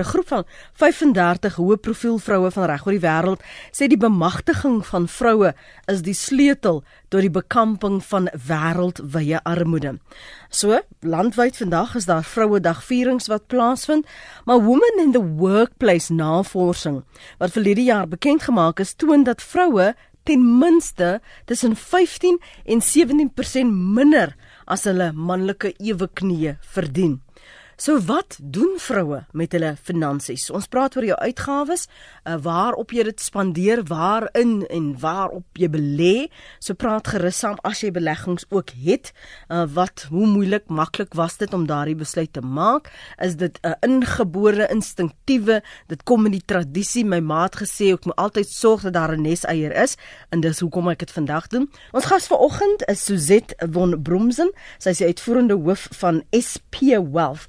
'n Groep van 35 hoë profiel vroue van reg oor die wêreld sê die bemagtiging van vroue is die sleutel tot die bekamping van wêreldwye armoede. So, landwyd vandag is daar Vrouedag vierings wat plaasvind, maar Women in the Workplace navorsing wat verlede jaar bekend gemaak is, toon dat vroue ten minste tussen 15 en 17% minder as hulle manlike eweknieë verdien. So wat doen vroue met hulle finansies? Ons praat oor jou uitgawes, uh, waarop jy dit spandeer, waarin en waarop jy belê. So praat gerus saam as jy beleggings ook het. Uh, wat hoe moeilik, maklik was dit om daardie besluit te maak? Is dit 'n uh, ingebore instinktiewe? Dit kom in die tradisie. My ma het gesê ek moet altyd sorg dat daar 'n neseier is en dis hoekom ek dit vandag doen. Ons gas vanoggend is Suzette von Bromsen. Sy is die uitvoerende hoof van SP Wealth.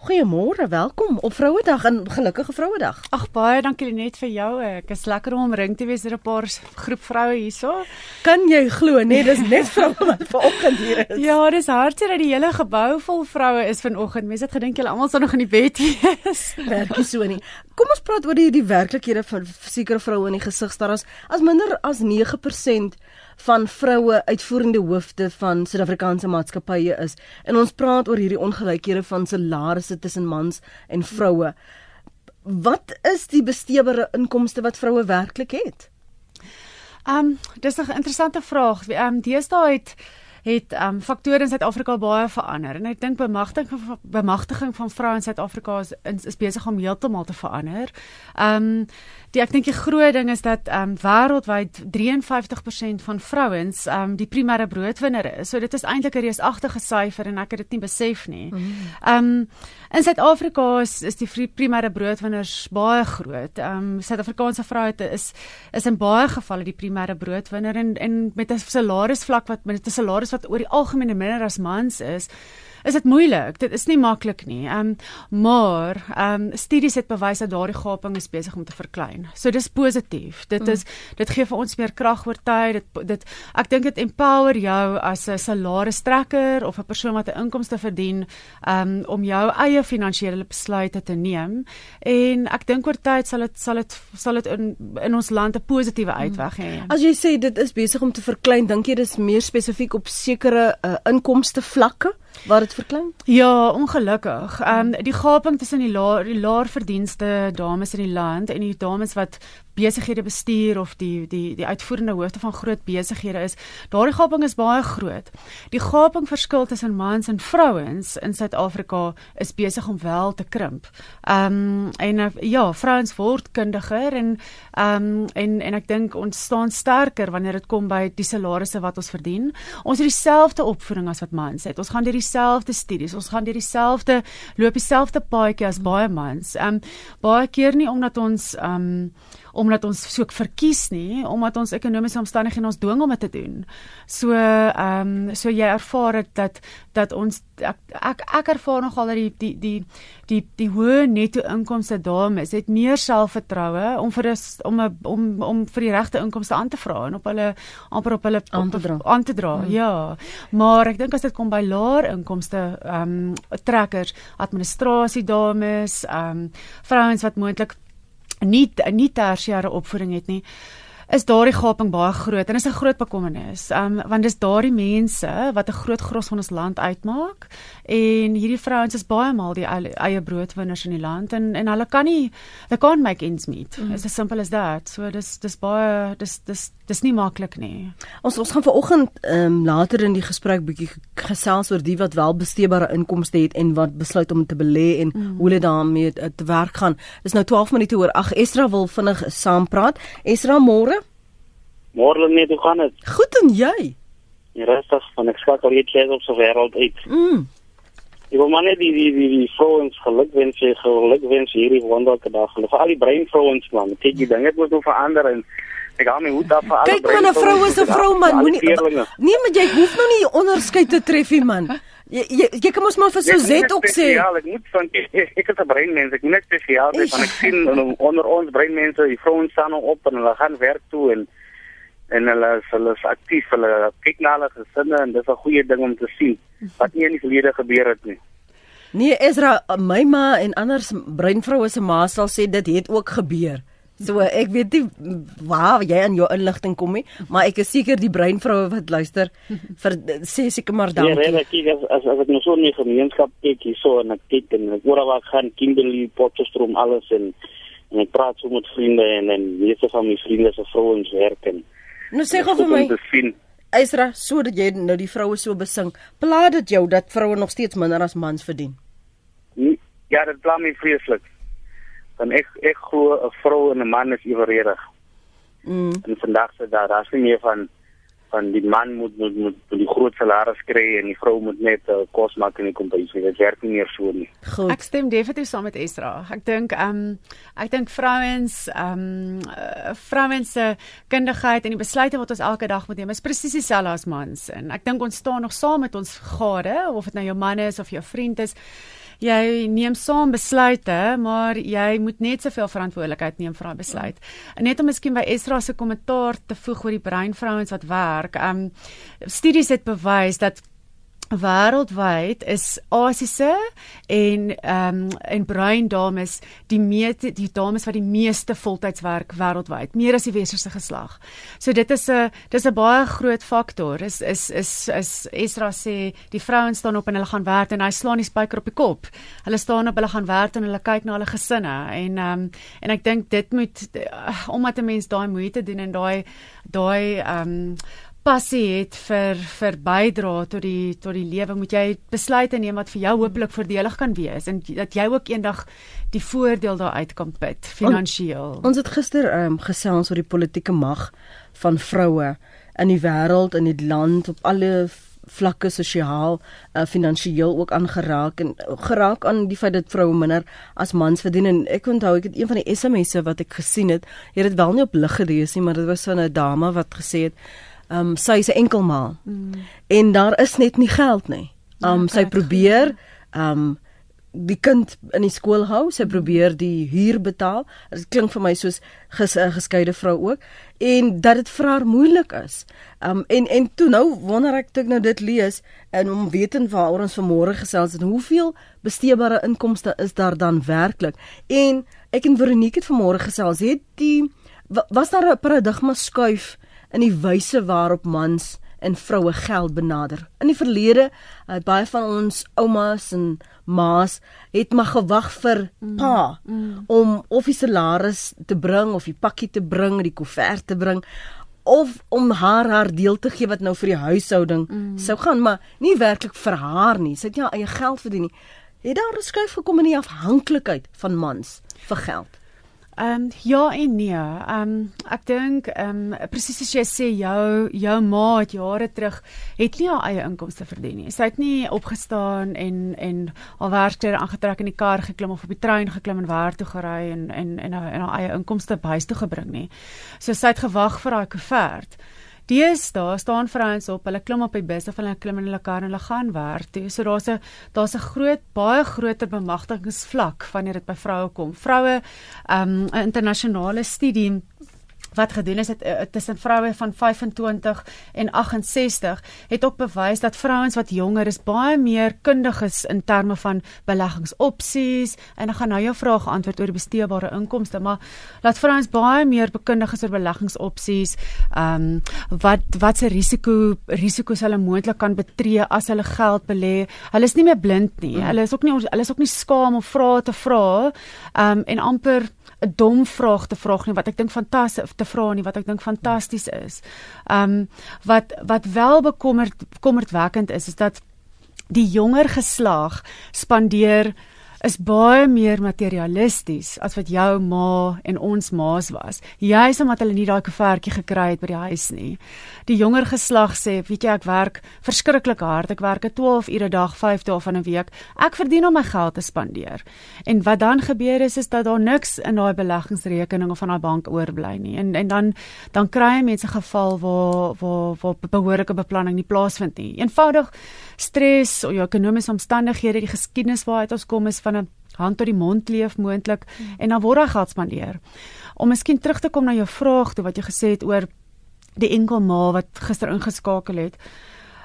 Goeiemôre, welkom op Vrouedag en gelukkige Vrouedag. Ag baie dankie net vir jou. Ek is lekker om omring te wees deur 'n paar groep vroue hierso. Kan jy glo, nee, dis net vroue wat vanoggend hier is. Ja, dis hartseer dat die hele gebou vol vroue is vanoggend. Mense het gedink julle almal sou nog in die bed wees. Werkie so nie. Kom ons praat oor die die werklikhede van sekere vroue in die gesig staan as as minder as 9% van vroue uitvoerende hoofde van Suid-Afrikaanse maatskappye is. En ons praat oor hierdie ongelykhede van salarisse tussen mans en vroue. Wat is die besteebare inkomste wat vroue werklik het? Ehm, um, dis 'n interessante vraag. Ehm um, deesdae het het um, faktore in Suid-Afrika baie verander en ek dink bemagtiging bemagtiging van vroue in Suid-Afrika is is besig om heeltemal te verander. Um, Die ek dink die groot ding is dat um, wêreldwyd 53% van vrouens um, die primêre broodwinner is. So dit is eintlik 'n reusagtige syfer en ek het dit nie besef nie. Um, in Suid-Afrika is, is die primêre broodwinners baie groot. Um, Suid-Afrikaanse vroue is is in baie gevalle die primêre broodwinner en en met 'n salarisvlak wat met 'n salaris wat oor die algemeen minder as mans is is dit moeilik. Dit is nie maklik nie. Ehm um, maar ehm um, studies het bewys dat daardie gaping is besig om te verklein. So dis positief. Dit is mm. dit gee vir ons meer krag oor tyd. Dit dit ek dink dit empower jou as 'n salarisstrekker of 'n persoon wat 'n inkomste verdien ehm um, om jou eie finansiële besluite te neem. En ek dink oor tyd sal dit sal dit sal dit in in ons land 'n positiewe uitweg hê. Mm. As jy sê dit is besig om te verklein, dink jy dis meer spesifiek op sekere uh, inkomste vlakke? Waar dit verklein? Ja, ongelukkig. Ehm um, die gaping tussen die laer die laer verdienste dames in die land en die dames wat besighede bestuur of die die die uitvoerende hoofde van groot besighede is, daardie gaping is baie groot. Die gaping verskil tussen mans en vrouens in Suid-Afrika is besig om wel te krimp. Ehm um, en uh, ja, vrouens word kundiger en ehm um, en en ek dink ons staan sterker wanneer dit kom by die salarisse wat ons verdien. Ons het dieselfde opvoeding as wat mans het. Ons gaan deur dieselfde studies, ons gaan deur dieselfde loop dieselfde paadjie as baie mans. Ehm um, baie keer nie omdat ons ehm um, omdat ons soek verkies nie, omdat ons ekonomiese omstandighede ons dwing om dit te doen. So ehm um, so jy ervaar dit dat dat ons ek ek, ek ervaar nogal dat die die die die die hoë netto inkomste dames het meer selfvertroue om vir is, om a, om om vir die regte inkomste aan te vra en op hulle amper op hulle aan te dra. Aan te dra. Hmm. Ja. Maar ek dink as dit kom by laer inkomste ehm um, trekkers, administrasie dames, ehm um, vrouens wat moontlik nie nie tersiêre opvoeding het nie is daardie gaping baie groot en is 'n groot bekommernis. Um want dis daardie mense wat 'n groot gros van ons land uitmaak en hierdie vrouens is baie maal die eie broodwinners in die land en en hulle kan nie they can't make ends meet. Mm. It's as simple as that. So dis dis baie dis dis dis nie maklik nie. Ons ons gaan vanoggend um later in die gesprek bietjie gesels oor die wat wel besteebare inkomste het en wat besluit om te belê en mm. hoe hulle daarmee te werk gaan. Dis nou 12 minute oor. Ag Estra wil vinnig saam praat. Estra môre Môre net hoe gaan dit? Goed en jy? Ja, rustig, van ek skakel hier klees op so wêreld uit. Mm. Ek wil maar net die die die, die vrouens gelukwens sê gelukwens hierdie wonderlike dag. Vir al die breinvrouens man, kyk die dinge moet nou verander en ek gaan my hoed af vir al die Kyk maar 'n vrou is 'n vrou man, moenie Nee, maar jy hoef nou nie onderskeid te tref nie man. Jy jy, jy kan mos maar vir Suzette ook sê. Ja, ek moet van ek, ek het 'n breinmens, ek moet net spesiaal van ek sien onder ons breinmense, die vrouens staan op en hulle gaan werk toe en en hulle is hulle is aktief hulle kyk na hulle gesinne en dis 'n goeie ding om te sien wat nie in die verlede gebeur het nie. Nee, Ezra, my ma en ander breinvroue se ma sal sê dit het ook gebeur. So ek weet nie waar jy aan jou inligting kom nie, maar ek is seker die breinvroue wat luister vir sê seker maar Ja, dankie. reg, ek as as as ek nou so die gemeenskap kyk hierso en ek kyk en ek hoor waar gaan Kimberley Potchefstroom alles en en ek praat so met vriende en en meeste van my vriende se vrouens werk en Nou sê gou vir my. Ezra, sodat jy nou die vroue so besing, pla dit jou dat vroue nog steeds minder as mans verdien. Nie- Ja, dit pla my vreeslik. Dan ek ek glo 'n vrou en 'n man is evenredig. Mm. En vandag se daar daar's nie meer van van die man moet moet moet, moet die groot salaris kry en die vrou moet net uh, kos maak in die kombuis. Dit werk nie meer so nie. Goed. Ek stem definitief saam met Esra. Ek dink ehm um, ek dink vrouens ehm um, uh, vrouens se kundigheid en die besluite wat ons elke dag moet neem is presies dieselfde as mans. En ek dink ons staan nog saam met ons gade of dit nou jou man is of jou vriend is. Jy neem saam besluite, maar jy moet net soveel verantwoordelikheid neem vir daai besluit. En net om miskien by Esra se kommentaar te voeg oor die breinvrouens wat werk. Ehm um, studies het bewys dat wêreldwyd is Asiëse en ehm um, en bruin dames die meeste die dames wat die meeste voltyds werk wêreldwyd, meer as die westerse geslag. So dit is 'n dis 'n baie groot faktor. Is is is is Esra sê die vrouens staan op en hulle gaan werk en hy slaan die spyker op die kop. Hulle staan op, hulle gaan werk en hulle kyk na hulle gesinne en ehm um, en ek dink dit moet uh, omdat 'n mens daai moeite doen en daai daai ehm um, passie het vir vir bydra tot die tot die lewe moet jy besluite neem wat vir jou hopelik voordelig kan wees en dat jy ook eendag die voordeel daaruit kan put finansiëel. Ons het gister ehm um, gesels oor die politieke mag van vroue in die wêreld en in die land op alle vlakke sosiaal, uh, finansiëel ook aangeraak en uh, geraak aan die feit dat vroue minder as mans verdien en ek onthou ek het een van die SMS'e wat ek gesien het, het dit wel nie op lig gelees nie, maar dit was van 'n dame wat gesê het ehm um, sy is 'n enkelma. Mm. En daar is net nie geld nie. Ehm um, Ja, sy probeer ehm um, die kind in die skool hou, sy probeer die huur betaal. Dit klink vir my soos ges, 'n geskeide vrou ook en dat dit vir haar moeilik is. Um en en toe nou wonder ek toe ek nou dit lees en om wetend waaroor ons vanmôre gesels het, hoeveel besteebare inkomste is daar dan werklik? En ek en Veronique het vanmôre gesels, het die wa- was daar 'n paradigma skuif in die wyse waarop mans en vroue geld benader. In die verlede het baie van ons oumas en ma's het maar gewag vir pa mm, mm. om of die salaris te bring of die pakkie te bring, die koevert te bring of om haar haar deel te gee wat nou vir die huishouding mm. sou gaan, maar nie werklik vir haar nie. Sy het nie haar eie geld verdien nie. Het daar 'n skuif gekom in die afhanklikheid van mans vir geld? Ehm um, ja en nee. Ehm um, ek dink ehm um, presies soos jy sê jou jou ma het jare terug het nie haar eie inkomste verdien nie. Sy het nie opgestaan en en haar werkklere aangetrek in die kar geklim of op die trein geklim en werk toe gery en en en haar, en haar eie inkomste by huis toe gebring nie. So sy het gewag vir daai koevert. Deesdae staan vrouens op, hulle klim op die bus of hulle klim in hulle kar en hulle gaan werk toe. So daar's 'n daar's 'n groot baie groter bemagtigingsvlak wanneer dit by vroue kom. Vroue ehm um, 'n internasionale studie wat gedoen is het, uh, tussen vroue van 25 en 68 het ook bewys dat vrouens wat jonger is baie meer kundig is in terme van beleggingsopsies en ek gaan nou jou vraag antwoord oor besteedbare inkomste maar laat vrouens baie meer bekundig is oor beleggingsopsies ehm um, wat wat se risiko risiko's hulle moontlik kan betree as hulle geld belê. Hulle is nie meer blind nie. Mm. hulle is ook nie hulle is ook nie skaam om vrae te vra ehm um, en amper 'n dom vraag te vra nie wat ek dink fantasties te vra nie wat ek dink fantasties is. Um, wat wat wel bekommerd bekommerdwekkend is is dat die jonger geslag spandeer is baie meer materialisties as wat jou ma en ons ma's was. Juis omdat hulle nie daai koevertjie gekry het by die huis nie. Die jonger geslag sê, weet jy, ek werk verskriklik hard. Ek werk 'n 12 ure dag, 5 dae van 'n week. Ek verdien om my geld te spandeer. En wat dan gebeur is is dat daar niks in daai beleggingsrekening of van daai bank oorbly nie. En en dan dan kry mense geval waar waar waar behoorlike beplanning nie plaasvind nie. Eenvoudig stres of jou ekonomiese omstandighede, die geskiedenis waaruit ons kom is van 'n hand tot die mond leef moontlik hmm. en dan word geld spandeer. Om miskien terug te kom na jou vraag toe wat jy gesê het oor die enkel ma wat gister ingeskakel het.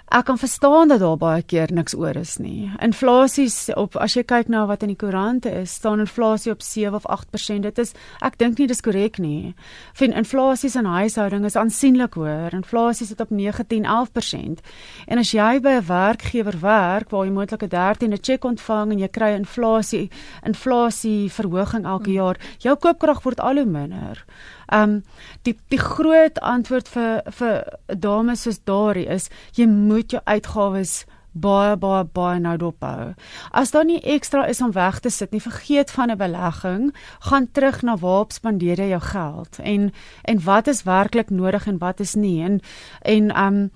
Ek kan verstaan dat daar baie keer niks oor is nie. Inflasies op as jy kyk na wat in die koerante is, staan inflasie op 7 of 8%. Dit is ek dink nie dis korrek nie. Fin inflasies in huishoudings is aansienlik hoër. Inflasie sit op 9, 10, 11%. En as jy by 'n werkgewer werk waar jy moontlik 'n 13de cheque ontvang en jy kry inflasie inflasie verhoging elke hmm. jaar, jou koopkrag word al hoe minder. Ehm um, die die groot antwoord vir vir dames soos daardie is jy moet jou uitgawes baie baie baie nou dophou. As daar nie ekstra is om weg te sit nie, vergeet van 'n belegging, gaan terug na waar spandeer jy jou geld? En en wat is werklik nodig en wat is nie? En en ehm um,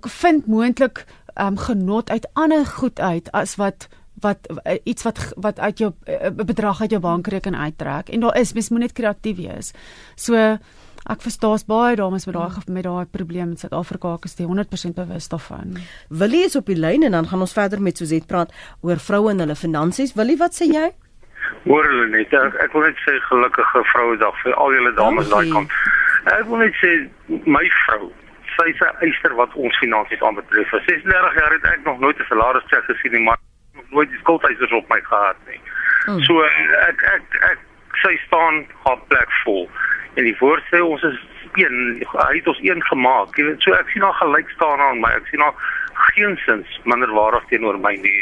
vind moontlik ehm um, genot uit ander goed uit as wat wat uh, iets wat wat uit jou 'n uh, bedrag uit jou bankrekening uittrek en daar is mens moet net kreatief wees. So ek verstaas baie dames met daai met daai probleem in Suid-Afrika is die 100% bewus daarvan. Willie is op die lyn en dan gaan ons verder met Suzette praat oor vroue en hulle finansies. Willie, wat sê jy? Hoor hulle net. Ek, ek wil net sê gelukkige Vrouedag vir al julle dames daai kant. Ek wil net sê my vrou sy is 'n eister wat ons finansies aanbetref. Vir 36 jaar het ek nog nooit 'n salaris check gesien nie, maar nooit die skuldhuisers op my gehad nie. Hmm. So ek ek ek sy staan haar plek vol. En die woord sê ons is een, hy het ons een gemaak. Jy weet, so ek sien haar gelyk staan aan my. Ek sien haar geensins minderwaardig teenoor my nie.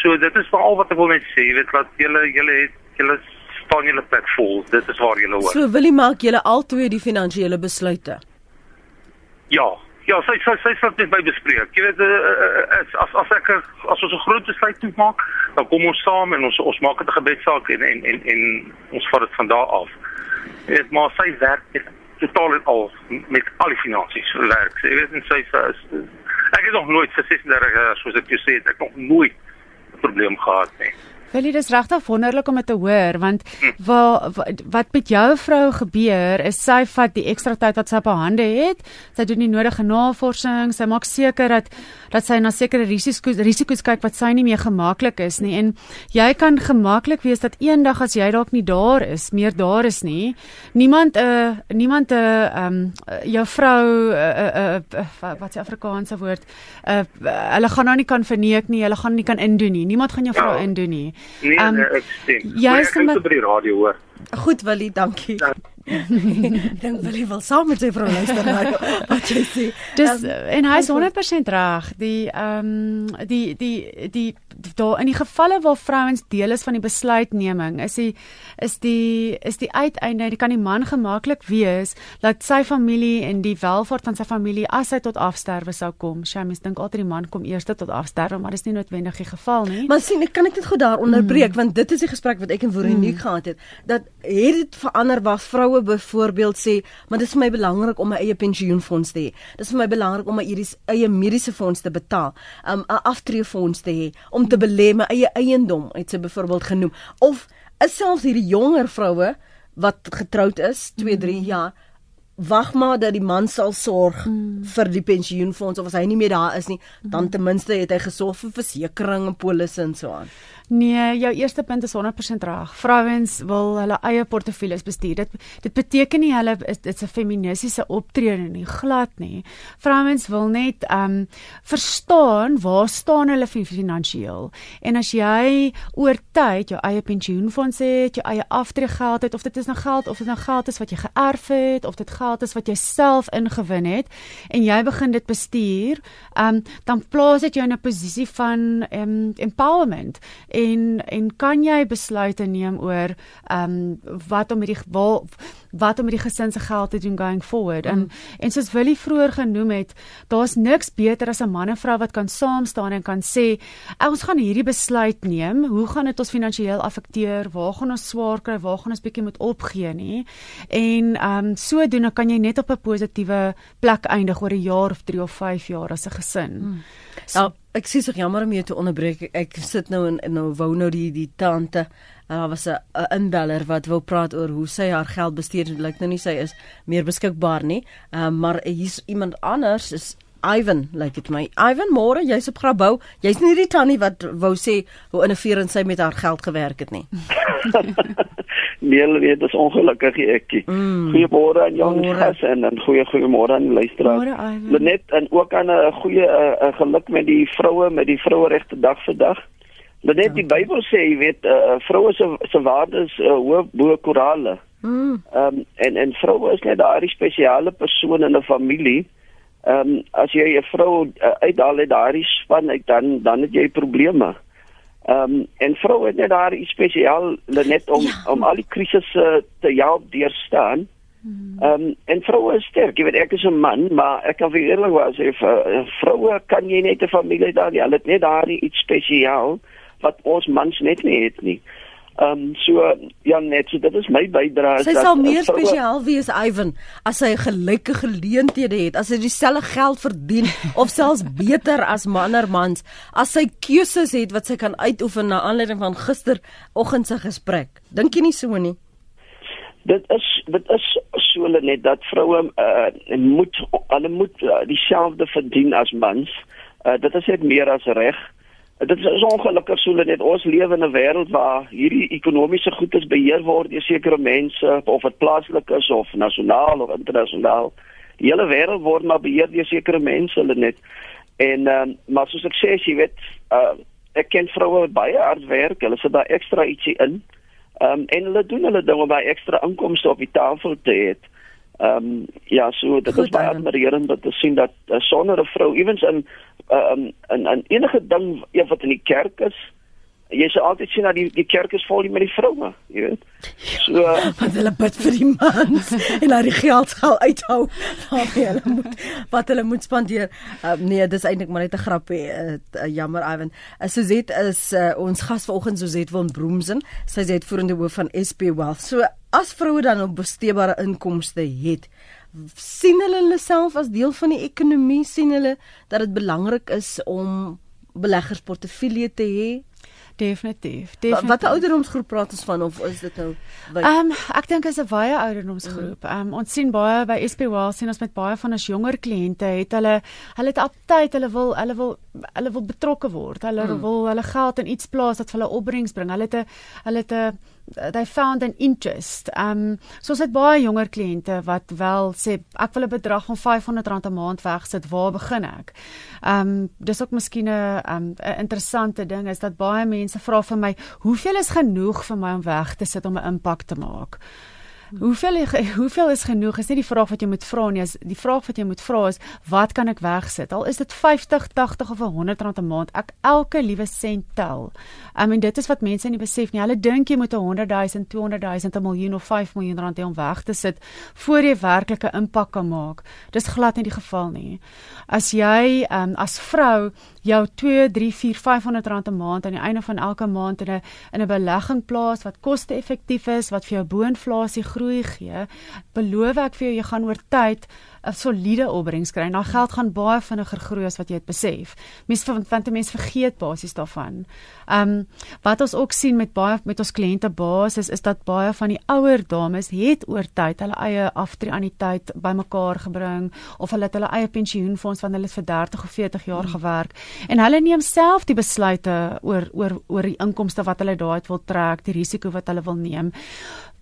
So dit is veral wat ek wil net sê, jy weet dat julle julle het julle staan julle plek vol. Dit is waar julle hoor. So wil jy maak julle altoe die finansiële besluite? Ja, Ja, sy sy sy sal dit by bespreek. Jy weet as as as ek as ons 'n groot besluit moet maak, dan kom ons saam en ons ons maak dit 'n gebedssaak en en en en ons vat dit van daar af. Jy weet maar sy werk met totaal en al met al die finansies werk. Jy weet en sy sê ek het nog nooit vir 36 jaar soos ek jou sê, ek nog nooit 'n probleem gehad nie. Wel dit is regtig wonderlik om dit te hoor want wat wat met jou vrou gebeur is sy vat die ekstra tyd wat sy op haar hande het. Sy doen die nodige navorsing, sy maak seker dat dat sy na sekere risiko's risiko's kyk wat sy nie meer gemaklik is nie en jy kan gemaklik wees dat eendag as jy dalk nie daar is, meer daar is nie, niemand 'n uh, niemand 'n uh, um jou vrou 'n uh, uh, uh, wat se Afrikaanse woord uh, hulle gaan nou nie kan verneek nie, hulle gaan nie kan indoen nie. Niemand gaan jou vrou ja. indoen nie. Nee, um, nee, ek stem. Jy is net by die radio hoor. Goed Willie, dankie. Ja. Dink Willie wil saam met sy vrou luister na wat jy sê. Dis um, en hy is 100% reg. Die ehm um, die die die daar in die gevalle waar vrouens deel is van die besluitneming, is die is die is die uiteinde, die kan die man gemaklik wees dat sy familie en die welvaart van sy familie as hy tot afsterwe sou kom. Sy mens dink altyd die man kom eers tot afsterwe, maar dis nie noodwendig die geval nie. Maar sien, ek kan ek dit goed daar onderbreek mm. want dit is die gesprek wat ek en Veronique mm. gehad het dat het dit verander waar vroue byvoorbeeld sê, maar dit is vir my belangrik om my eie pensioenfonds te hê. Dit is vir my belangrik om my eie mediese fonds te betaal, um, 'n aftreefonds te hê, om te belê my eie eiendom, het sy byvoorbeeld genoem. Of is selfs hierdie jonger vroue wat getroud is, 2, 3 mm. jaar wag maar dat die man sal sorg mm. vir die pensioenfonds of as hy nie meer daar is nie, dan mm. ten minste het hy gesorg vir versekerings en polisse en so aan. Nee, jou eerste punt is 100% reg. Vrouens wil hulle eie portefeuilles bestuur. Dit dit beteken nie hulle is dit's 'n feministiese optrede nie, glad nie. Vrouens wil net ehm um, verstaan waar staan hulle finansiëel. En as jy oor tyd jou eie pensioenfonds het, jou eie aftreegeld het of dit is nou geld of dit nou geld is wat jy geërf het of dit geld is wat jy self ingewin het en jy begin dit bestuur, um, dan plaas dit jou in 'n posisie van um, empowerment en en kan jy besluite neem oor um, wat om met die wat om met die gesin se geld te doen going forward mm. en en soos Willie vroeër genoem het daar's niks beter as 'n man en vrou wat kan saam staan en kan sê ons gaan hierdie besluit neem hoe gaan dit ons finansiëel affekteer waar gaan ons swaar kry waar gaan ons bietjie moet opgee nie en ehm um, sodoende kan jy net op 'n positiewe plek eindig oor 'n jaar of 3 of 5 jaar as 'n gesin mm. so, nou ek sê so jammer om jou te onderbreek. Ek sit nou in nou wou nou die die tante. Daar was 'n inbeller wat wou praat oor hoe sy haar geld bestuur. Dit lyk nou nie sy is meer beskikbaar nie. Ehm uh, maar hier's iemand anders is Ivan, lyk dit my. Ivan, môre, jy's op Grabouw. Jy's nie die tannie wat wou sê hoe in 'n vuur en sy met haar geld gewerk het nie. Nee, weet dis ongelukkig ekkie. Mm. Goeiemôre aan jou gas en dan goeie goeiemôre aan die luisteraars. Net en ook aan 'n goeie 'n geluk met die vroue met die vroueregte dag vandag. Net die Bybel sê, jy weet, uh, vroue se se waardes uh, hoog bo korale. Mm. Ehm um, en en vroue is net daardie spesiale persoon in 'n familie. Ehm um, as jy 'n vrou uh, uithaal uit daardie span uit dan dan het jy probleme. Ehm um, en vroue het net daardie spesiaal net om ja. om al die krisisse te help deurstaan. Hmm. Ehm um, en vroue is sterk. Jy weet ek is 'n man, maar ek kan vir eerlik wees, if uh, vroue kan jy net 'n familie daar, hulle het net daardie iets spesiaal wat ons mans net nie het nie. Ehm um, so ja net so dit is my bydrae sy sal meer spesiaal wees Ivan as hy gelyke geleenthede het as hy dieselfde geld verdien of selfs beter as mannermans as sy keuses het wat sy kan uitoefen na aanleiding van gisteroggend se gesprek. Dink jy nie so nie? Dit is dit is so net dat vroue uh, moet hulle moet uh, dieselfde verdien as mans. Uh, dit is net meer as reg Dit is ongelukkig so net ons lewe in 'n wêreld waar hierdie ekonomiese goedes beheer word deur sekere mense of dit plaaslik is of nasionaal of internasionaal. Die hele wêreld word maar beheer deur sekere mense net. En ehm um, maar soos ek sê, jy weet, uh, ek ken vroue wat baie hard werk, hulle sit daar ekstra ietsie in. Ehm um, en hulle doen hulle dinge om baie ekstra inkomste op die tafel te hê. Ehm um, ja, so dit Goed, is baie admirerend dat te sien dat uh, sonder 'n vrou ewens in ehm um, in, in enige ding ja, wat in die kerk is, jy sal altyd sien dat die die kerk is vol met die vroue, jy weet. So wat hulle bid vir die mans en hulle geld gaan uithou wat hulle moet wat hulle moet spandeer. Uh, nee, dis eintlik maar net 'n grappie. Uh, uh, jammer Ivan. Uh, Suzet is uh, ons gas vanoggend Suzet van Broomsen. Sy is uitvoerende hoof van SP Wealth. So as vroue dan op besteebare inkomste het, sien hulle hulle self as deel van die ekonomie, sien hulle dat dit belangrik is om beleggersportefeulje te hê Definitief. definitief. Wat 'n ouderdomsgroep praat ons van of is dit nou Ehm um, ek dink is 'n baie ouderdomsgroep. Ehm um, ons sien baie by SP Wealth sien ons met baie van ons jonger kliënte het hulle hulle het aptyd, hulle wil hulle wil hulle wil betrokke word. Hulle mm. wil hulle geld in iets plaas wat vir hulle opbrengs bring. Hulle het 'n hulle het 'n they found an interest. Um soos dit baie jonger kliënte wat wel sê ek wil 'n bedrag van R500 'n maand wegsit, waar begin ek? Um dis ook miskien 'n um 'n interessante ding is dat baie mense vra vir my, hoeveel is genoeg vir my om weg te sit om 'n impak te maak? Hoeveel hoeveel is genoeg? Is nie die vraag wat jy moet vra nie. Is die vraag wat jy moet vra is wat kan ek wegsit? Al is dit 50, 80 of 100 rand 'n maand. Ek elke liewe sent tel. I mean dit is wat mense nie besef nie. Hulle dink jy moet 'n 100 000, 200 000, 'n miljoen of 5 miljoen rand hê om weg te sit voor jy werklike impak kan maak. Dis glad nie die geval nie. As jy um, as vrou jou 2, 3, 4, 500 rand 'n maand aan die einde van elke maand in 'n in 'n belegging plaas wat koste-effektief is, wat vir jou bo-inflasie groei gee, beloof ek vir jou jy gaan oor tyd 'n soliede opbrengs kry. Nou geld gaan baie vinniger groei as wat jy dit besef. Mense van want mense vergeet basies daarvan. Ehm um, wat ons ook sien met baie met ons kliënte basis is dat baie van die ouer dames het oor tyd hulle eie aftreeanniteit bymekaar gebring of hulle het hulle eie pensioenfonds van hulle vir 30 of 40 jaar hmm. gewerk en hulle neem self die besluite oor oor oor die inkomste wat hulle daaruit wil trek, die risiko wat hulle wil neem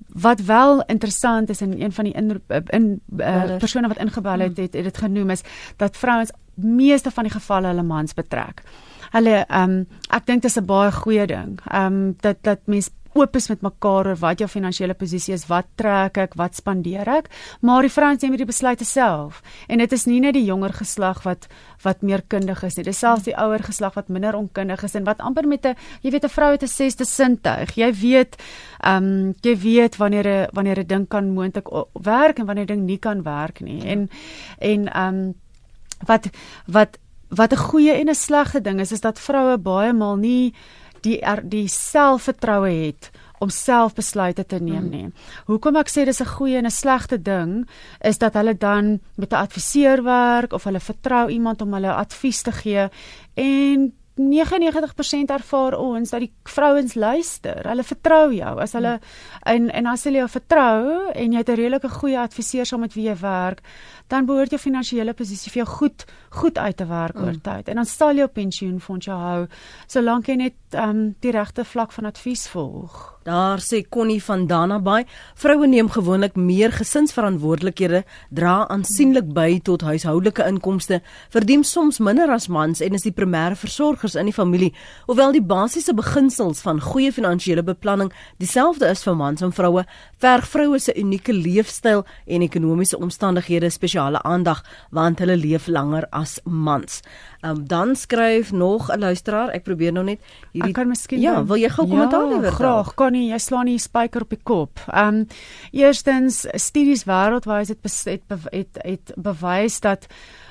wat wel interessant is in een van die in, in uh, persone wat ingebel het, het het dit genoem is dat vrouens meeste van die gevalle hulle mans betrek. Hulle ehm um, ek dink dit is 'n baie goeie ding. Ehm um, dat dat mense oop is met mekaar oor wat jou finansiële posisie is, wat trek ek, wat spandeer ek, maar die vrouens neem die besluite self. En dit is nie net die jonger geslag wat wat meer kundig is nie, dis selfs die ouer geslag wat minder onkundig is en wat amper met 'n jy weet 'n vrou het 'n sesde sintuig. Jy weet ehm um, jy weet wanneer 'n wanneer 'n ding kan moontlik werk en wanneer 'n ding nie kan werk nie. En en ehm um, wat wat wat 'n goeie en 'n slegte ding is is dat vroue baie maal nie die er, die selfvertroue het om self besluite te neem mm. nie. Hoekom ek sê dis 'n goeie en 'n slegte ding is dat hulle dan met 'n adviseur werk of hulle vertrou iemand om hulle advies te gee en 99% ervaar ons dat die vrouens luister. Hulle vertrou jou. As hulle en en as hulle jou vertrou en jy het 'n redelike goeie adviseur saam met wie jy werk, dan behoort jou finansiële posisie vir jou goed goed uit te werk mm. oor tyd. En dan sal jou pensioenfonds jou hou solank jy net um die regte vlak van advies volg. Daar sê Connie van Danabay, vroue neem gewoonlik meer gesinsverantwoordelikhede, dra aansienlik by tot huishoudelike inkomste, verdien soms minder as mans en is die primêre versorgers in die familie. Hoewel die basiese beginsels van goeie finansiële beplanning dieselfde is vir mans en vroue, verg vroue se unieke leefstyl en ekonomiese omstandighede spesiale aandag want hulle leef langer as mans. Um, dan skryf nog 'n luisteraar, ek probeer nou net hierdie Ek kan miskien Ja, wil jy gou kommentaar ja, lewer? Graag, kan nie, jy slaan nie spyker op die kop. Ehm um, eerstens studies wêreldwyd het het, het het bewys dat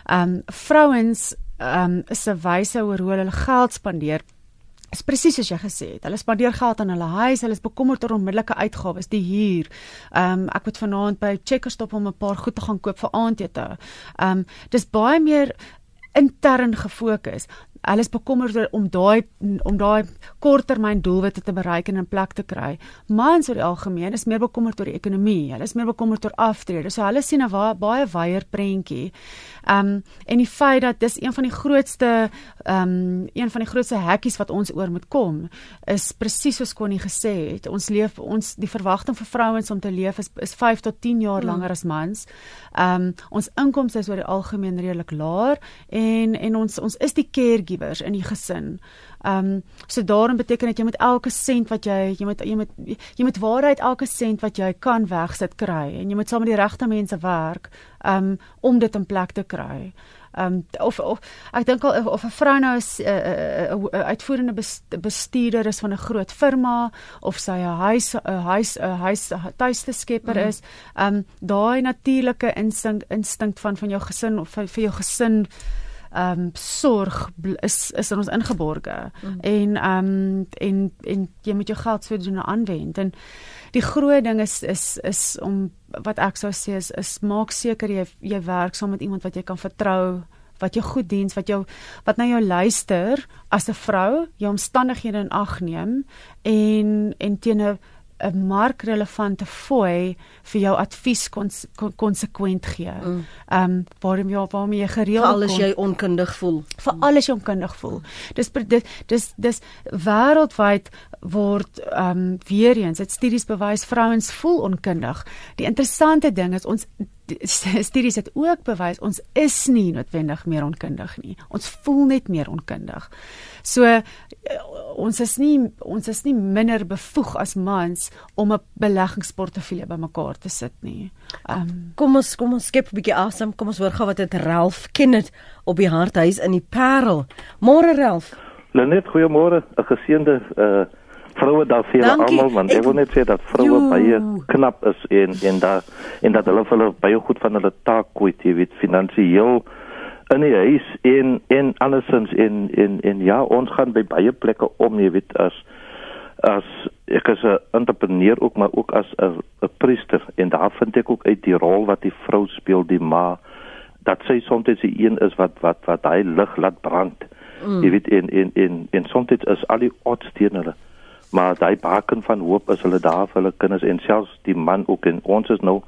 ehm um, vrouens ehm um, se wyse oor hoe hulle geld spandeer is presies soos jy gesê het. Hulle spandeer geld aan hulle huis, hulle is bekommerd oor onmiddellike uitgawes, die huur. Ehm um, ek moet vanaand by Checkers stop om 'n paar goed te gaan koop vir aandete. Ehm um, dis baie meer intern gefokus hulle is bekommerd om daai om daai korttermyn doelwitte te bereik en in plek te kry. Mans oor die algemeen is meer bekommerd oor die ekonomie. Hulle is meer bekommerd oor aftrede. So hulle sien 'n baie wyeer prentjie. Um en die feit dat dis een van die grootste um een van die grootste hekkies wat ons oor moet kom is presies soos Connie gesê het. Ons leef ons die verwagting vir vrouens om te leef is is 5 tot 10 jaar hmm. langer as mans. Um ons inkomste is oor die algemeen redelik laag en en ons ons is die caregiver caregivers in die gesin. Ehm um, so daarom beteken dit jy moet elke sent wat jy jy moet jy moet jy moet waarheid elke sent wat jy kan wegsit kry en jy moet saam met die regte mense werk um om dit in plek te kry. Um of of ek dink al of 'n vrou nou 'n uh, uh, uitvoerende bestuurder is van 'n groot firma of sy 'n huis 'n huis 'n huis tuiste skepper mm. is, um daai natuurlike instink instink van van jou gesin of vir jou gesin ehm um, sorg is is in ons ingeborge mm. en ehm um, en en jy moet jou geld sodoende aanwend en die groot ding is is is om wat ek sou sê is is maak seker jy jy werk saam met iemand wat jy kan vertrou wat jou goed diens wat jou wat na jou luister as 'n vrou jou omstandighede in ag neem en en teen 'n 'n markrelevante fooi vir jou advies konsekwent gee. Mm. Ehm mm. um, waarom jy waarmee jy gereeld vir alles jy onkundig voel. Vir alles jy onkundig voel. Dis dis dis dis wêreldwyd word ehm um, weer eens dit studies bewys vrouens voel onkundig. Die interessante ding is ons studies het ook bewys ons is nie noodwendig meer onkundig nie. Ons voel net meer onkundig. So uh, ons is nie ons is nie minder bevoeg as mans om 'n beleggingsportefeulje bymekaar te sit nie. Um, kom ons kom ons skep 'n bietjie asem. Kom ons hoor gou wat dit Ralph Kenneth op die harthuis in die Parel. Môre Ralph. Lenet, goeiemôre. 'n Geseënde uh vroue daar vir almal want ek wil net sê dat vroue baie knap is en en daar en dat hulle hulle baie goed van hulle taak kwyt, jy weet, finansiëel in die huis en en andersins en en en ja, ons gaan by baie plekke om, jy weet, as as ek is 'n entrepreneur ook maar ook as 'n 'n priester en daar vind ek ook uit die rol wat die vrou speel, die ma dat sy soms die een is wat wat wat hy lig laat brand. Mm. Jy weet in in in in soms is al die odds teen hulle maar daai baken van hoop is hulle daar vir hulle kinders en selfs die man ook. En ons is nou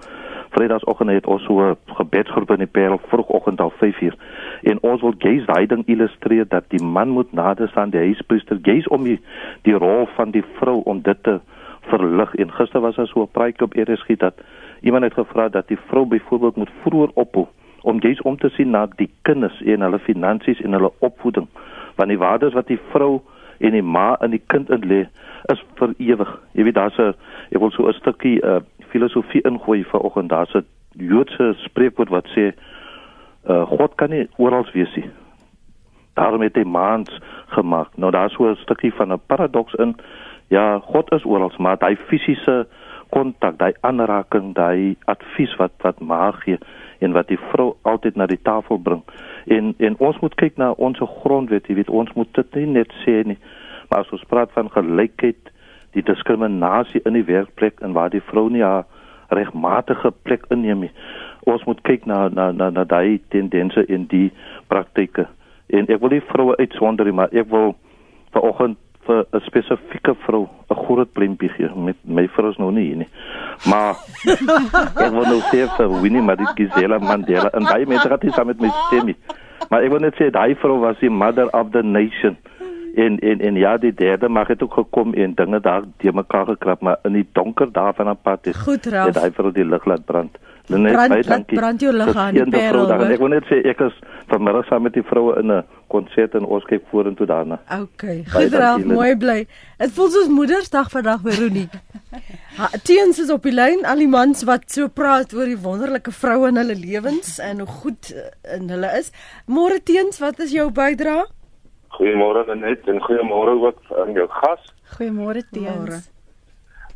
Vrydagoggend het ons so 'n gebedsgroep in die Parel vroegoggend al 5uur en ons wil gaze daai ding illustreer dat die man moet nader staan die huispriester. Gaze om die, die rol van die vrou om dit te verlig. En gister was daar so 'n praatjie op ERSG dat iemand het gevra dat die vrou byvoorbeeld moet vroeër ophou om gaze om te sien na die kinders en hulle finansies en hulle opvoeding. Want die waardes wat die vrou en die ma in die kind in lê is vir ewig. Jy weet daar's 'n ek wil so 'n stukkie uh, filosofie ingooi vanoggend. Daar's 'n Joodse spreekwoord wat sê uh, God kan nie oral wees nie. Daarom het hy maans gemaak. Nou daar's so 'n stukkie van 'n paradoks in. Ja, God is oral, maar hy fisiese kontak, daai aanraking, daai advies wat wat maag gee en wat die vrou altyd na die tafel bring. En en ons moet kyk na ons grondwet, jy weet, ons moet dit nie net sê nie, maar as ons praat van gelykheid, die diskriminasie in die werkplek en waar die vrou nie haar regmatige plek inneem nie. Ons moet kyk na na na na daai tendense in die praktyke. En ek wil nie vroue uitsonder nie, maar ek wil vanoggend vir 'n spesifieke vrou 'n groot pleintjie gee met my vrou is nou nie nie. Maar ek wil nou sê vir Winnie Madikizela Mandela en baie mense het dit saam met my stem. Maar ek wil net sê daai vrou was die mother of the nation en en en ja die derde mag het ook gekom en dinge daar die mekaar gekrap maar in die donker daar van is Goed, Ralf. het hy vir die lig laat brand. Lenet, brand, baie dankie. Brand jou lig aan die perel. Ek wil net sê ek is vanmiddag saam met die vroue in 'n konsert in ons kyk vorentoe daarna. Okay. Goed, Ralf, mooi bly. Dit voel soos Moedersdag vandag vir Ronique. Teens is op die lyn al die mans wat so praat oor die wonderlike vroue in hulle lewens en hoe goed eh, in hulle is. Môre Teens, wat is jou bydrae? Goeiemôre Lenet en goeiemôre ook aan jou gas. Goeiemôre Teens.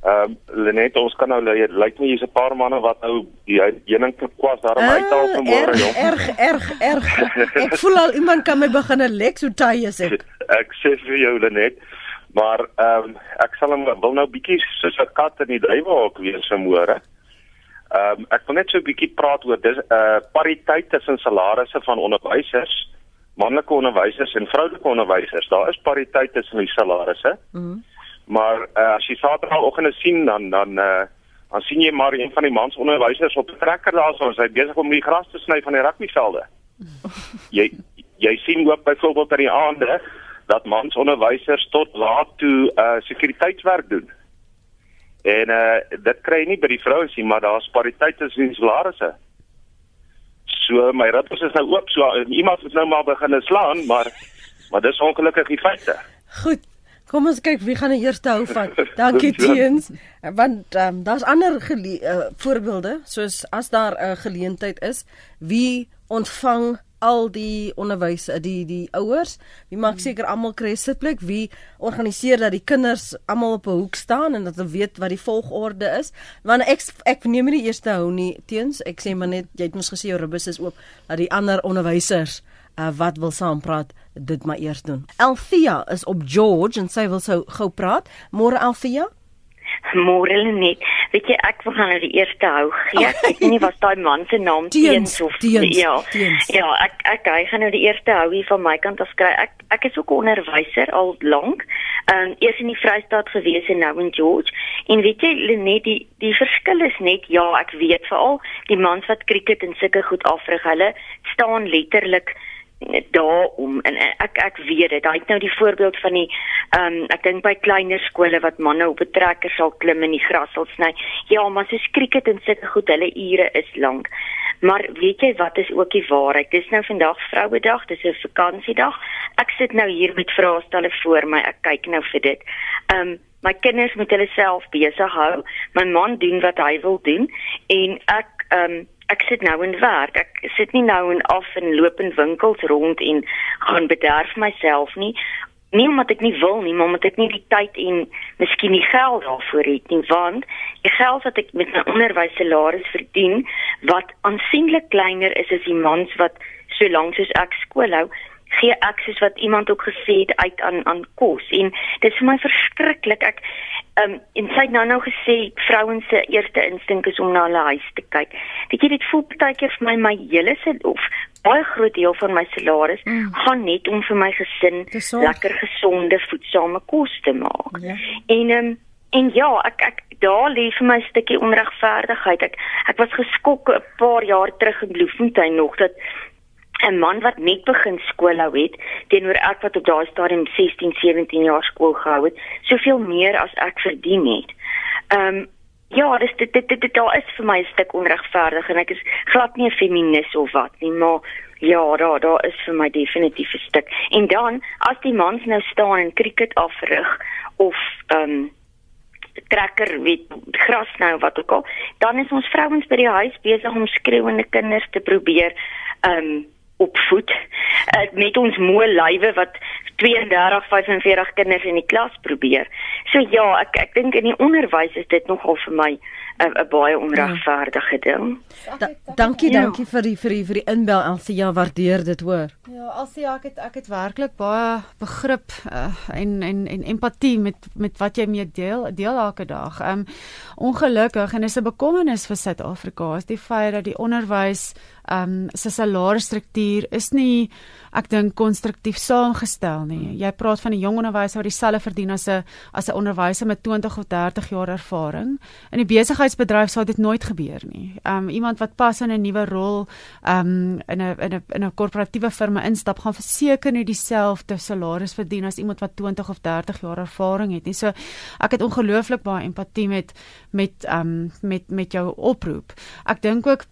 Ehm um, Lenet, ons kan nou lyk like my hier's 'n paar manne wat nou die heuning te kwas daarom uh, uithaal vanmôre jong. Erg erg erg. Ek voel al iemand kan my begin 'n lex hoe taai is ek. ek sê vir jou Lenet, maar ehm um, ek sal hom wil nou bietjie soos 'n kat in die duiwelhok wees vanmôre. Ehm um, ek wil net so 'n bietjie praat oor dis 'n uh, pariteit tussen salarisse van onderwysers manlike onderwysers en vroulike onderwysers. Daar is pariteit tussen die salarisse. Mhm. Mm maar uh, as jy Saterdagoggend sien dan dan uh, dan sien jy maar een van die mans onderwysers op 'n trekker daar so, hy besig om die gras te sny van die rugbyvelde. jy jy sien ook byvoorbeeld aan die aande dat mans onderwysers tot laat toe uh sekuriteitswerk doen. En uh dit kry nie by die vrouens nie, maar daar's pariteit tussen die salarisse. So my rippels is nou oop so iemand moet nou maar begin slaan, maar maar dis ongelukkig die feite. Goed. Kom ons kyk wie gaan die eerste hou van. Dankie Teens. Want um, daar's ander uh, voorbeelde soos as daar 'n uh, geleentheid is, wie ontvang al die onderwys die die ouers wie maak hmm. seker almal kry 'n sitplek wie organiseer dat die kinders almal op 'n hoek staan en dat hulle weet wat die volgorde is want ek ek neem nie die eerste hou nie teens ek sê maar net jy het mos gesê jou rubus is oop dat die ander onderwysers uh, wat wil saam praat dit maar eers doen Althea is op George en sy wil sou gou praat môre Althea Môre net. Weet jy ek wil gaan nou die eerste hou gee. Ek weet nie wat daai man se naam teens of teens, ja. Teens. Ja, ek ek hy gaan nou die eerste hou hier van my kant af kry. Ek ek is ook 'n onderwyser al lank. Ehm um, eers in die Vrystaat gewees en nou in George. En weet jy Lenet die die verskil is net ja, ek weet veral die mans wat krieket en sulke goed afrig, hulle staan letterlik daarom en ek ek weet dit. Hy het nou die voorbeeld van die ehm um, ek dink by kleiner skole wat manne op 'n trekker sal klim en die gras sal sny. Ja, maar soos krieket en sulke goed, hulle ure is lank. Maar weet jy wat is ook die waarheid? Dis nou vandag Vrouedag, dis 'n vakansiedag. Ek sit nou hier met vraestelle voor my. Ek kyk nou vir dit. Ehm um, my kinders moet hulle self besig hou. My man doen wat hy wil doen en ek ehm um, ek sit nou in werk. Ek sit nie nou in af en loop in winkels rond en gaan bederf myself nie. Nie omdat ek nie wil nie, maar omdat ek nie die tyd en miskien die geld daarvoor het nie, want die geld wat ek met my onderwyssalaris verdien, wat aansienlik kleiner is as die mans wat so lank soos ek skool hou, gee ek soos wat iemand ook gesê het uit aan aan kos en dit is vir my verskriklik ek ehm um, en sy het nou nou gesê vrouens se eerste instink is om na hulle huis te kyk. Weet jy dit voel partykeer vir my my hele se of baie groot deel van my salaris mm. gaan net om vir my gesin lekker gesonde voedsame kos te maak. Ja. En ehm um, en ja, ek ek daar lê vir my 'n stukkie onregverdigheid. Ek ek was geskok 'n paar jaar terug in Bloemfontein nog dat 'n man wat net begin skool hou het teenoor ek wat op daai stadium 16, 17 jaar skool gehou het, soveel meer as ek verdien het. Ehm um, ja, dis dit dit dit daar is vir my 'n stuk onregverdig en ek is glad nie 'n feminis of wat nie, maar ja, daar daar is vir my definitief 'n stuk. En dan as die mans nou staan en cricket afrig of ehm um, trekker weet gras nou wat ook al dan is ons vrouens by die huis besig om skreeuende kinders te probeer ehm um, opvoed uh, met ons moe lywe wat 32 45 kinders in die klas probeer. So ja, ek ek dink in die onderwys is dit nogal vir my 'n baie onregverdige ding. Da, dankie, ja. dankie vir die vir die vir die inbel Elsie. Ja, waardeer dit hoor. Ja, Elsie, ek het ek het werklik baie begrip uh, en en en empatie met met wat jy mee deel deel elke dag. Ehm um, ongelukkig en dis 'n bekommernis vir Suid-Afrika is die feit dat die onderwys ehm um, se salarisstruktuur is nie ek dink konstruktief saamgestel nie. Jy praat van 'n jong onderwyser wat dieselfde verdien as 'n as 'n onderwyser met 20 of 30 jaar ervaring. In die besigheid besigheidsbedryf sou dit nooit gebeur nie. Um iemand wat pas in 'n nuwe rol um in 'n in 'n in 'n korporatiewe firma instap, gaan verseker nie dieselfde salaris verdien as iemand wat 20 of 30 jaar ervaring het nie. So ek het ongelooflik baie empatie met met um met met jou oproep. Ek dink ook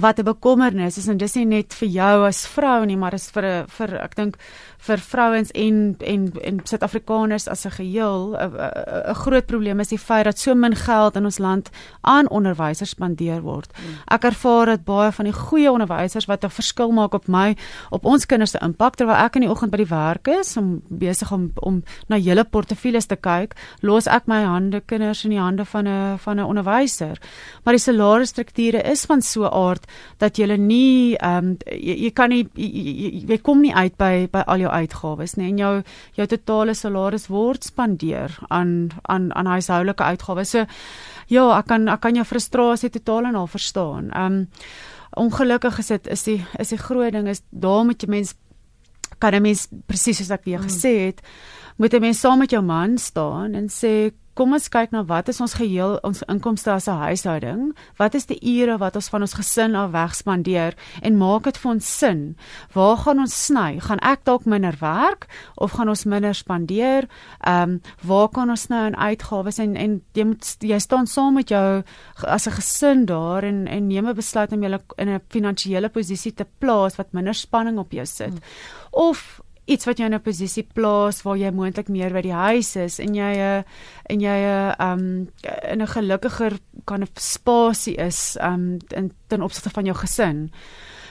wat 'n bekommernis is en dis nie net vir jou as vrou nie, maar is vir vir ek dink vir vrouens en en en Suid-Afrikaners as 'n geheel 'n groot probleem is die feit dat so min geld in ons land aan onderwysers spandeer word. Hmm. Ek ervaar dat baie van die goeie onderwysers wat 'n verskil maak op my op ons kinders se impak terwyl ek in die oggend by die werk is om besig om om na julle portefeuilles te kyk, los ek my hande kinders in die hande van 'n van 'n onderwyser. Maar die salarisstrukture is van so 'n aard dat jy nie ehm um, jy, jy kan nie jy, jy, jy kom nie uit by by al jou uitgawes nie en jou jou totale salaris word spandeer aan aan aan huishoudelike uitgawes. So ja, ek kan ek kan jou frustrasie totaal en al verstaan. Ehm um, ongelukkig is dit is die is die groot ding is daar moet jy mens kan 'n mens presies soos ek weer mm. gesê het, moet 'n mens saam met jou man staan en sê kom ons kyk na wat is ons geheel ons inkomste as 'n huishouding? Wat is die ure wat ons van ons gesin af wegspandeer en maak dit vir ons sin? Waar gaan ons sny? Gaan ek dalk minder werk of gaan ons minder spandeer? Ehm um, waar kan ons nou in uitgawes en en jy moet jy staan saam met jou as 'n gesin daar en en neem 'n besluit om julle in 'n finansiële posisie te plaas wat minder spanning op jou sit. Hmm. Of iets wat jou in 'n posisie plaas waar jy moontlik meer by die huis is en jy 'n uh, en jy 'n uh, um in 'n gelukkiger kan 'n spasie is um in ten opsigte van jou gesin.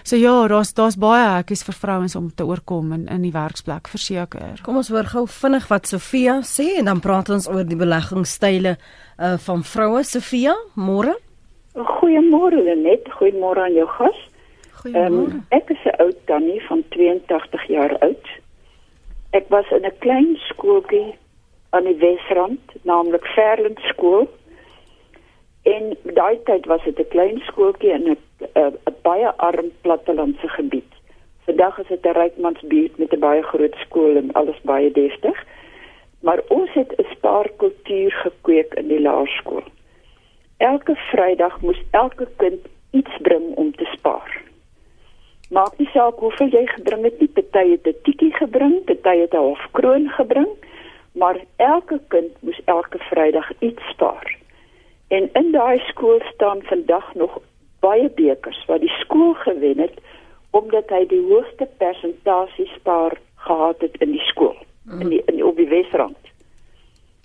So ja, daar's daar's baie hekkies vir vrouens om te oorkom in in die werksplek verseker. Kom ons hoor gou vinnig wat Sofia sê en dan praat ons oor die beleggingsstyle uh, van vroue. Sofia, môre? Goeiemôre Lenet, goeiemôre aan jou gas. Goeiemôre. Um, ek is 'n oud tannie van 82 jaar oud. Ek was in 'n klein skooltjie aan die Wesrand, naamlik Verland skool. En daai tyd was dit 'n klein skooltjie in 'n 'n baie arm plattelandse gebied. Vandag is dit 'n rykmansbuurt met 'n baie groot skool en alles baie deftig. Maar ons het 'n spaarkultuur gekweek in die laerskool. Elke Vrydag moes elke kind iets bring om te spaar. Maak nie saak hoeveel jy gebring het nie, party het 'n tikkie gebring, party het 'n half kroon gebring, maar elke kind moes elke Vrydag iets spaar. En in daai skool staan vandag nog baie bekers wat die skool gewen het omdat hy die hoogste persentasie spaar gehad het in die skool in die in die op die Wesrand.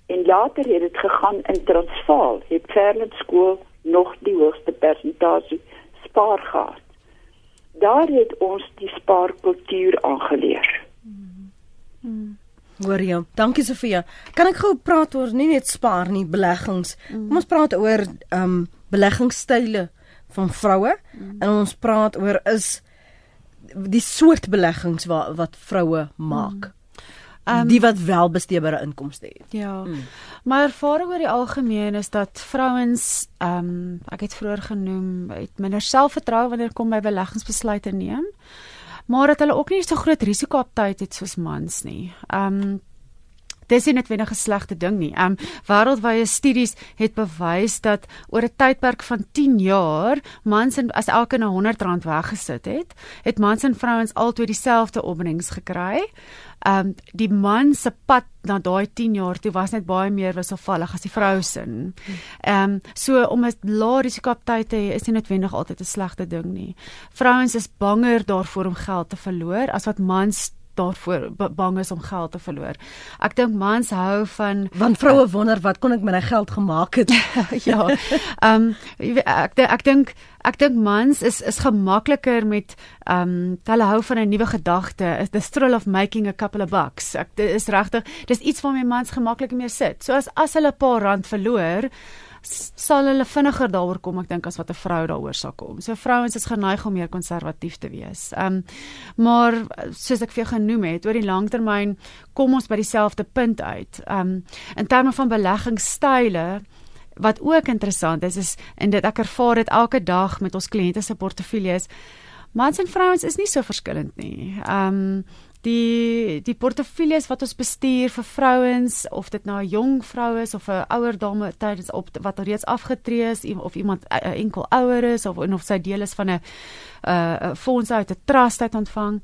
En later het dit gegaan in Transvaal, het Verland skool nog die hoogste persentasie spaar gehad daar het ons die spaarkultuur aangeleer. Hmm. Hoor jy? Dankie Sofia. Kan ek gou praat oor nie net spaar nie, beleggings. Hmm. Kom ons praat oor ehm um, beleggingsstyle van vroue hmm. en ons praat oor is die soort beleggings wat wat vroue maak. Hmm. Um, die wat wel besteedbare inkomste het. Ja. Mm. Maar ervaring oor die algemeen is dat vrouens ehm um, ek het vroeër genoem, het minder selfvertroue wanneer kom by beleggingsbesluite neem. Maar dat hulle ook nie so groot risiko-aptyd het soos mans nie. Ehm um, dis nie net 'n slegte ding nie. Um wêreldwye studies het bewys dat oor 'n tydperk van 10 jaar mans en as elke na 100 rand weggesit het, het mans en vrouens altyd dieselfde opbrengs gekry. Um die man se pad na daai 10 jaar toe was net baie meer wisselvallig as die vrou se. Um so om 'n lae risiko tyd te hê is nie noodwendig altyd 'n slegte ding nie. Vrouens is banger daarvoor om geld te verloor as wat mans daarvoor bang is om geld te verloor. Ek dink mans hou van want vroue uh, wonder wat kon ek met my geld gemaak het. ja. Ehm um, ek ek dink ek dink mans is is gemakliker met ehm um, hulle hou van 'n nuwe gedagte, the thrill of making a couple of bucks. Ek dis regtig, dis iets waarmee mans gemakliker mee sit. So as as hulle 'n paar rand verloor, sal hulle vinniger daaroor kom ek dink as wat 'n vrou daaroor sal kom. So vrouens is geneig om meer konservatief te wees. Ehm um, maar soos ek vir jou genoem het, oor die langtermyn kom ons by dieselfde punt uit. Ehm um, in terme van beleggingsstyle wat ook interessant is is en dit ek ervaar dit elke dag met ons kliënte se portefeuilles. Mans en vrouens is nie so verskillend nie. Ehm um, die die portefeuilles wat ons bestuur vir vrouens of dit nou 'n jong vrou is of 'n ouer dame tydens op wat reeds afgetree is of iemand 'n enkel ouer is of of sy deel is van 'n 'n fonds uit 'n trust uit ontvang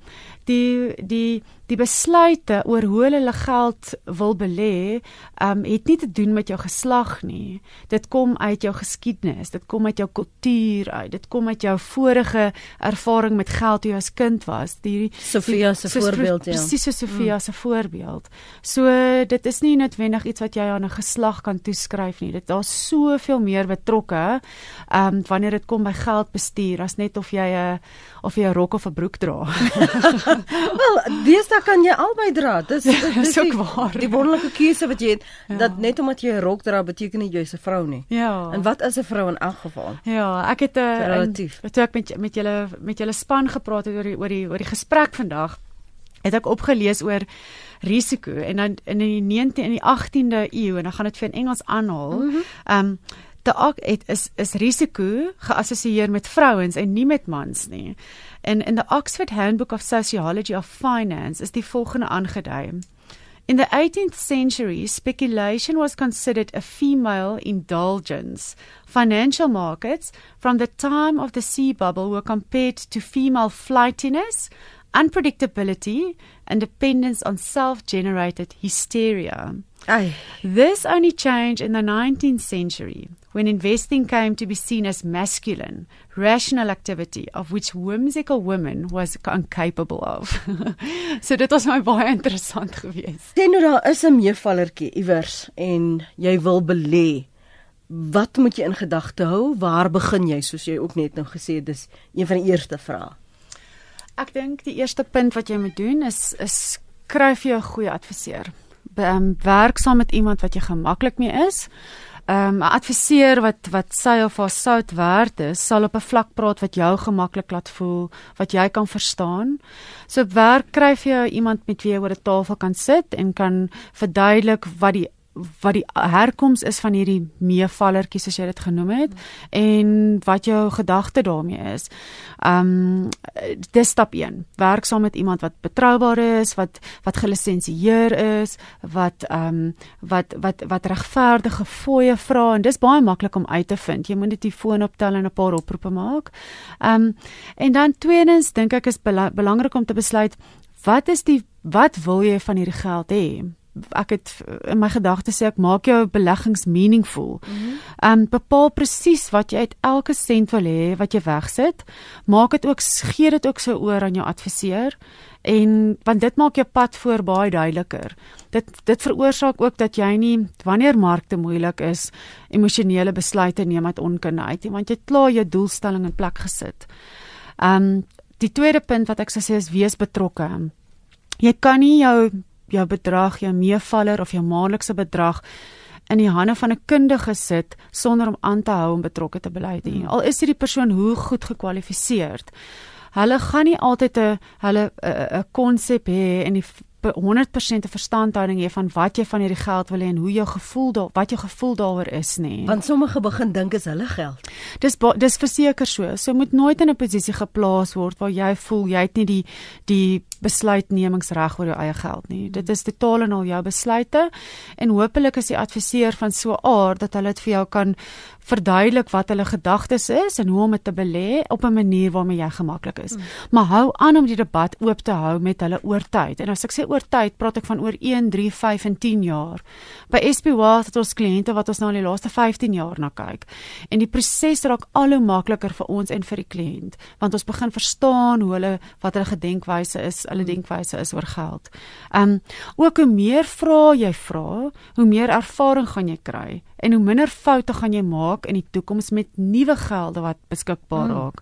die die die besluite oor hoe hulle geld wil belê, um het nie te doen met jou geslag nie. Dit kom uit jou geskiedenis, dit kom uit jou kultuur uit, dit kom uit jou vorige ervaring met geld toe jy as kind was. Die Sofia se voorbeeld ja. Presies so Sofia mm. se voorbeeld. So dit is nie noodwendig iets wat jy aan 'n geslag kan toeskryf nie. Dit daar's soveel meer betrokke um wanneer dit kom by geldbestuur as net of jy 'n of jy 'n rok of 'n broek dra. Wel, deesdae kan jy albei dra. Dis ja, dis ook waar. Die wonderlike keuse wat jy het ja. dat net omdat jy 'n rok dra beteken nie jy's 'n vrou nie. Ja. En wat is 'n vrou in elk geval? Ja, ek het 'n eh, relatief. Toe ek met met julle met julle span gepraat het oor die oor die oor die gesprek vandag, het ek opgelees oor risiko en dan in die 19 in die 18de eeu en dan gaan dit vir in Engels aanhaal. Mhm. Ehm mm um, daar het is is risiko geassosieer met vrouens en nie met mans nie. En in the Oxford Handbook of Sociology of Finance is die volgende aangedui. In the 18th century, speculation was considered a female indulgence. Financial markets from the time of the sea bubble were compared to female flightiness, unpredictability, and dependence on self-generated hysteria. Aye. This only changed in the 19th century when investing came to be seen as masculine, rational activity of which whimsical women was incapable of. so dit was my baie interessant geweest. Sien nou daar is 'n meevallertjie iewers en jy wil belê. Wat moet jy in gedagte hou? Waar begin jy soos jy ook net nou gesê het, dis een van die eerste vrae. Ek dink die eerste punt wat jy moet doen is is kry vir jou 'n goeie adviseur. Ehm werk saam met iemand wat jy gemaklik mee is ehm, 'n um, adviseur wat wat sy of haar sout werd is, sal op 'n vlak praat wat jou gemaklik laat voel, wat jy kan verstaan. So op werk kry jy iemand met wie jy oor 'n tafel kan sit en kan verduidelik wat die wat die herkoms is van hierdie meevallertjies soos jy dit genoem het mm. en wat jou gedagte daarmee is. Um dis stap 1. Werk saam met iemand wat betroubaar is, wat wat gelisensieer is, wat um wat wat wat regverdige fooie vra en dis baie maklik om uit te vind. Jy moet net die foon optel en 'n paar oproepe maak. Um en dan tweedens dink ek is bela belangrik om te besluit wat is die wat wil jy van hierdie geld hê? Ek het in my gedagtes sê ek maak jou beleggings meaningful. Ehm mm um, bepaal presies wat jy uit elke sent wil hê wat jy wegsit. Maak dit ook gee dit ook so oor aan jou adviseur en want dit maak jou pad voor baie duideliker. Dit dit veroorsaak ook dat jy nie wanneer markte moeilik is emosionele besluite neem uit onkunde uit nie want jy het klaar jou doelstelling in plek gesit. Ehm um, die tweede punt wat ek sou sê is wees betrokke. Jy kan nie jou jou bedrag, jou meevaller of jou maandelikse bedrag in die hande van 'n kundige sit sonder om aan te hou om betrokke te bly nie. Hmm. Al is hierdie persoon hoe goed gekwalifiseer. Hulle gaan nie altyd 'n hulle 'n konsep hê en die 100% 'n verstandhouding hê van wat jy van hierdie geld wil hê en hoe jou gevoel daar wat jou gevoel daaroor is nê. Want sommige begin dink is hulle geld. Dis dis verseker so. So moet nooit in 'n posisie geplaas word waar jy voel jy het nie die die besluitnemingsreg oor jou eie geld nie. Dit is totaal en al jou besluite en hopelik is die adviseur van so aard dat hulle dit vir jou kan verduidelik wat hulle gedagtes is en hoe om dit te belê op 'n manier waarmee jy gemaklik is. Hmm. Maar hou aan om die debat oop te hou met hulle oor tyd. En as ek sê oor tyd, praat ek van oor 1, 3, 5 en 10 jaar. By SP Wealth het ons kliënte wat ons nou in die laaste 15 jaar na kyk. En die proses raak al hoe makliker vir ons en vir die kliënt, want ons begin verstaan hoe hulle wat hulle gedenkwyse is, hulle hmm. denkwyse is oor geld. Um ook hoe meer vra jy vra, hoe meer ervaring gaan jy kry en hoe minder foute gaan jy maak in die toekoms met nuwe gelde wat beskikbaar hmm. raak.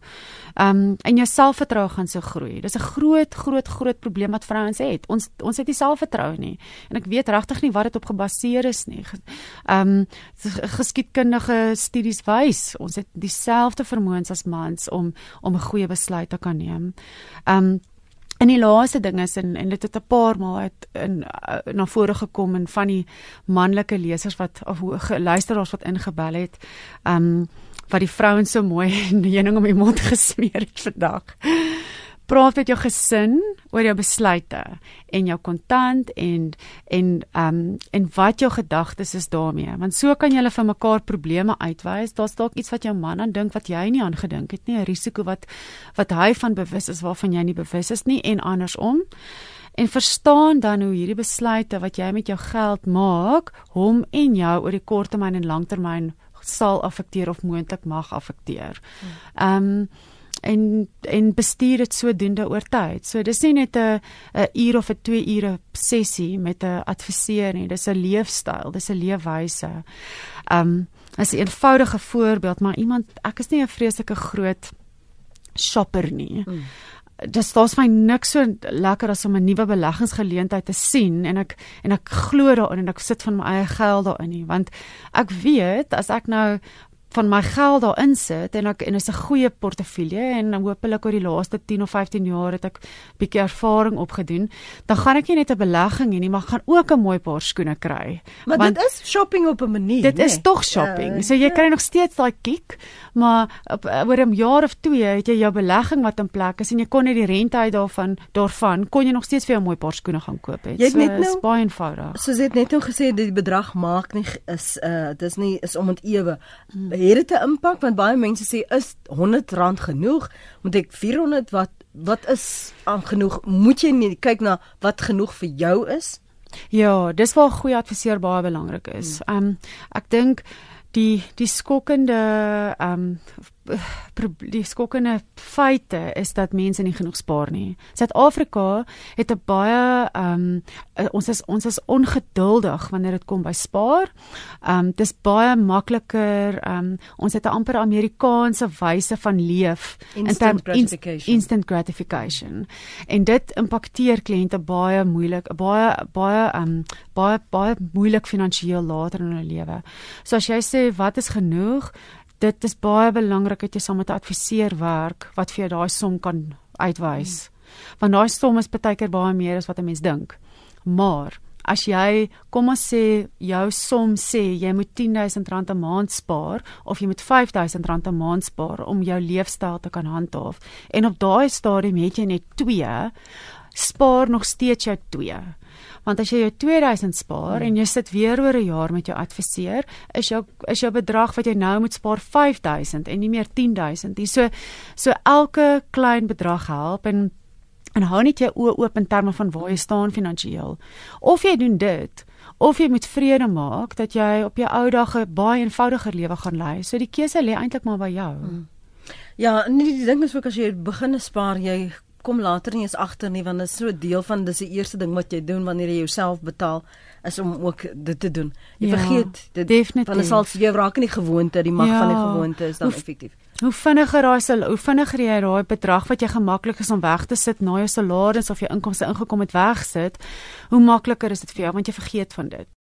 Ehm um, en jou selfvertroue gaan so groei. Dis 'n groot groot groot probleem wat vrouens het. Ons ons het nie selfvertroue nie. En ek weet regtig nie wat dit op gebaseer is nie. Ehm um, geskiedkundige studies wys ons het dieselfde vermoëns as mans om om 'n goeie besluit te kan neem. Ehm um, En die laaste ding is en en dit het 'n paar maal uit in uh, na vore gekom en van die manlike lesers wat of luisteraars wat ingebel het, ehm um, wat die vrouens so mooi die heuning om die mond gesmeer het vandag. Praat met jou gesin oor jou besluite en jou kontant en en ehm um, en wat jou gedagtes is daarmee. Want so kan julle vir mekaar probleme uitwys. Daar's dalk iets wat jou man aan dink wat jy nie aan gedink het nie. 'n risiko wat wat hy van bewus is waarvan jy nie bewus is nie en andersom. En verstaan dan hoe hierdie besluite wat jy met jou geld maak hom en jou oor die korttermyn en langtermyn sal affekteer of moontlik mag affekteer. Ehm um, en en bestuur dit sodoende oor tyd. So dis nie net 'n 'n uur of 'n 2 ure sessie met 'n adviseur nie. Dis 'n leefstyl, dis 'n leefwyse. Um, as 'n eenvoudige voorbeeld, maar iemand ek is nie 'n vreeslike groot shopper nie. Mm dis daar's my niks so lekker as om 'n nuwe beleggingsgeleentheid te sien en ek en ek glo daarin en ek sit van my eie geld daarin nie want ek weet as ek nou van my geld daarin sit en ek en is 'n goeie portefeulje en hopelik oor die laaste 10 of 15 jaar het ek bietjie ervaring opgedoen, dan gaan ek nie net 'n belegging hê nie, maar gaan ook 'n mooi paar skoene kry. Maar Want dit is shopping op 'n manier. Dit nee? is tog shopping. Uh, so jy ja. kry nog steeds daai kick, maar op, oor 'n jaar of 2 het jy jou belegging wat in plek is en jy kon net die rente uit daarvan daarvan kon jy nog steeds vir 'n mooi paar skoene gaan koop het. Jy het so, net nou baie eenvoudig. So jy het net nou gesê die bedrag maak nie is uh dis nie is om dit ewe. Hmm het dit 'n impak want baie mense sê is R100 genoeg? Moet ek 400 wat wat is aan genoeg? Moet jy nie kyk na wat genoeg vir jou is? Ja, dis waar goeie adviseur baie belangrik is. Hmm. Ehm um, ek dink die die skokkende ehm um, die skokkende feite is dat mense nie genoeg spaar nie. Suid-Afrika het 'n baie ehm um, ons is ons is ongeduldig wanneer dit kom by spaar. Ehm um, dis baie makliker ehm um, ons het 'n amper Amerikaanse wyse van leef instant in gratification. instant gratification. En dit impakteer kliënte baie moeilik, baie baie ehm um, baie baie moeilik finansiëel later in hulle lewe. So as jy sê wat is genoeg? Dit is baie belangrik dat jy saam met 'n adviseur werk wat vir jou daai som kan uitwys. Hmm. Want daai som is baie keer baie meer as wat 'n mens dink. Maar as jy kom ons sê jou som sê jy moet R10000 'n maand spaar of jy moet R5000 'n maand spaar om jou leefstyl te kan handhaaf en op daai stadium het jy net 2 spaar nog steeds jou 2 want as jy jou 2000 spaar hmm. en jy sit weer oor 'n jaar met jou adviseur, is jou is jou bedrag wat jy nou moet spaar 5000 en nie meer 10000 nie. So so elke klein bedrag help en en hou net jou oë oop in terme van waar jy staan finansiëel. Of jy doen dit of jy moet vrede maak dat jy op jou ou dae 'n baie eenvoudiger lewe gaan lei. So die keuse lê eintlik maar by jou. Hmm. Ja, nee, die ding is ook as jy begin spaar, jy kom later nie eens agter nie want dit is so deel van dis die eerste ding wat jy doen wanneer jy jouself betaal is om ook dit te doen. Jy ja, vergeet dit definitief. Want dit sal jy raak in die gewoonte, die mag ja, van die gewoonte is dan effektief. Hoe vinniger raai sal hoe vinniger jy raai bedrag wat jy gemaklik is om weg te sit na jou salaris of jou inkomste ingekom het wegsit, hoe makliker is dit vir jou want jy vergeet van dit.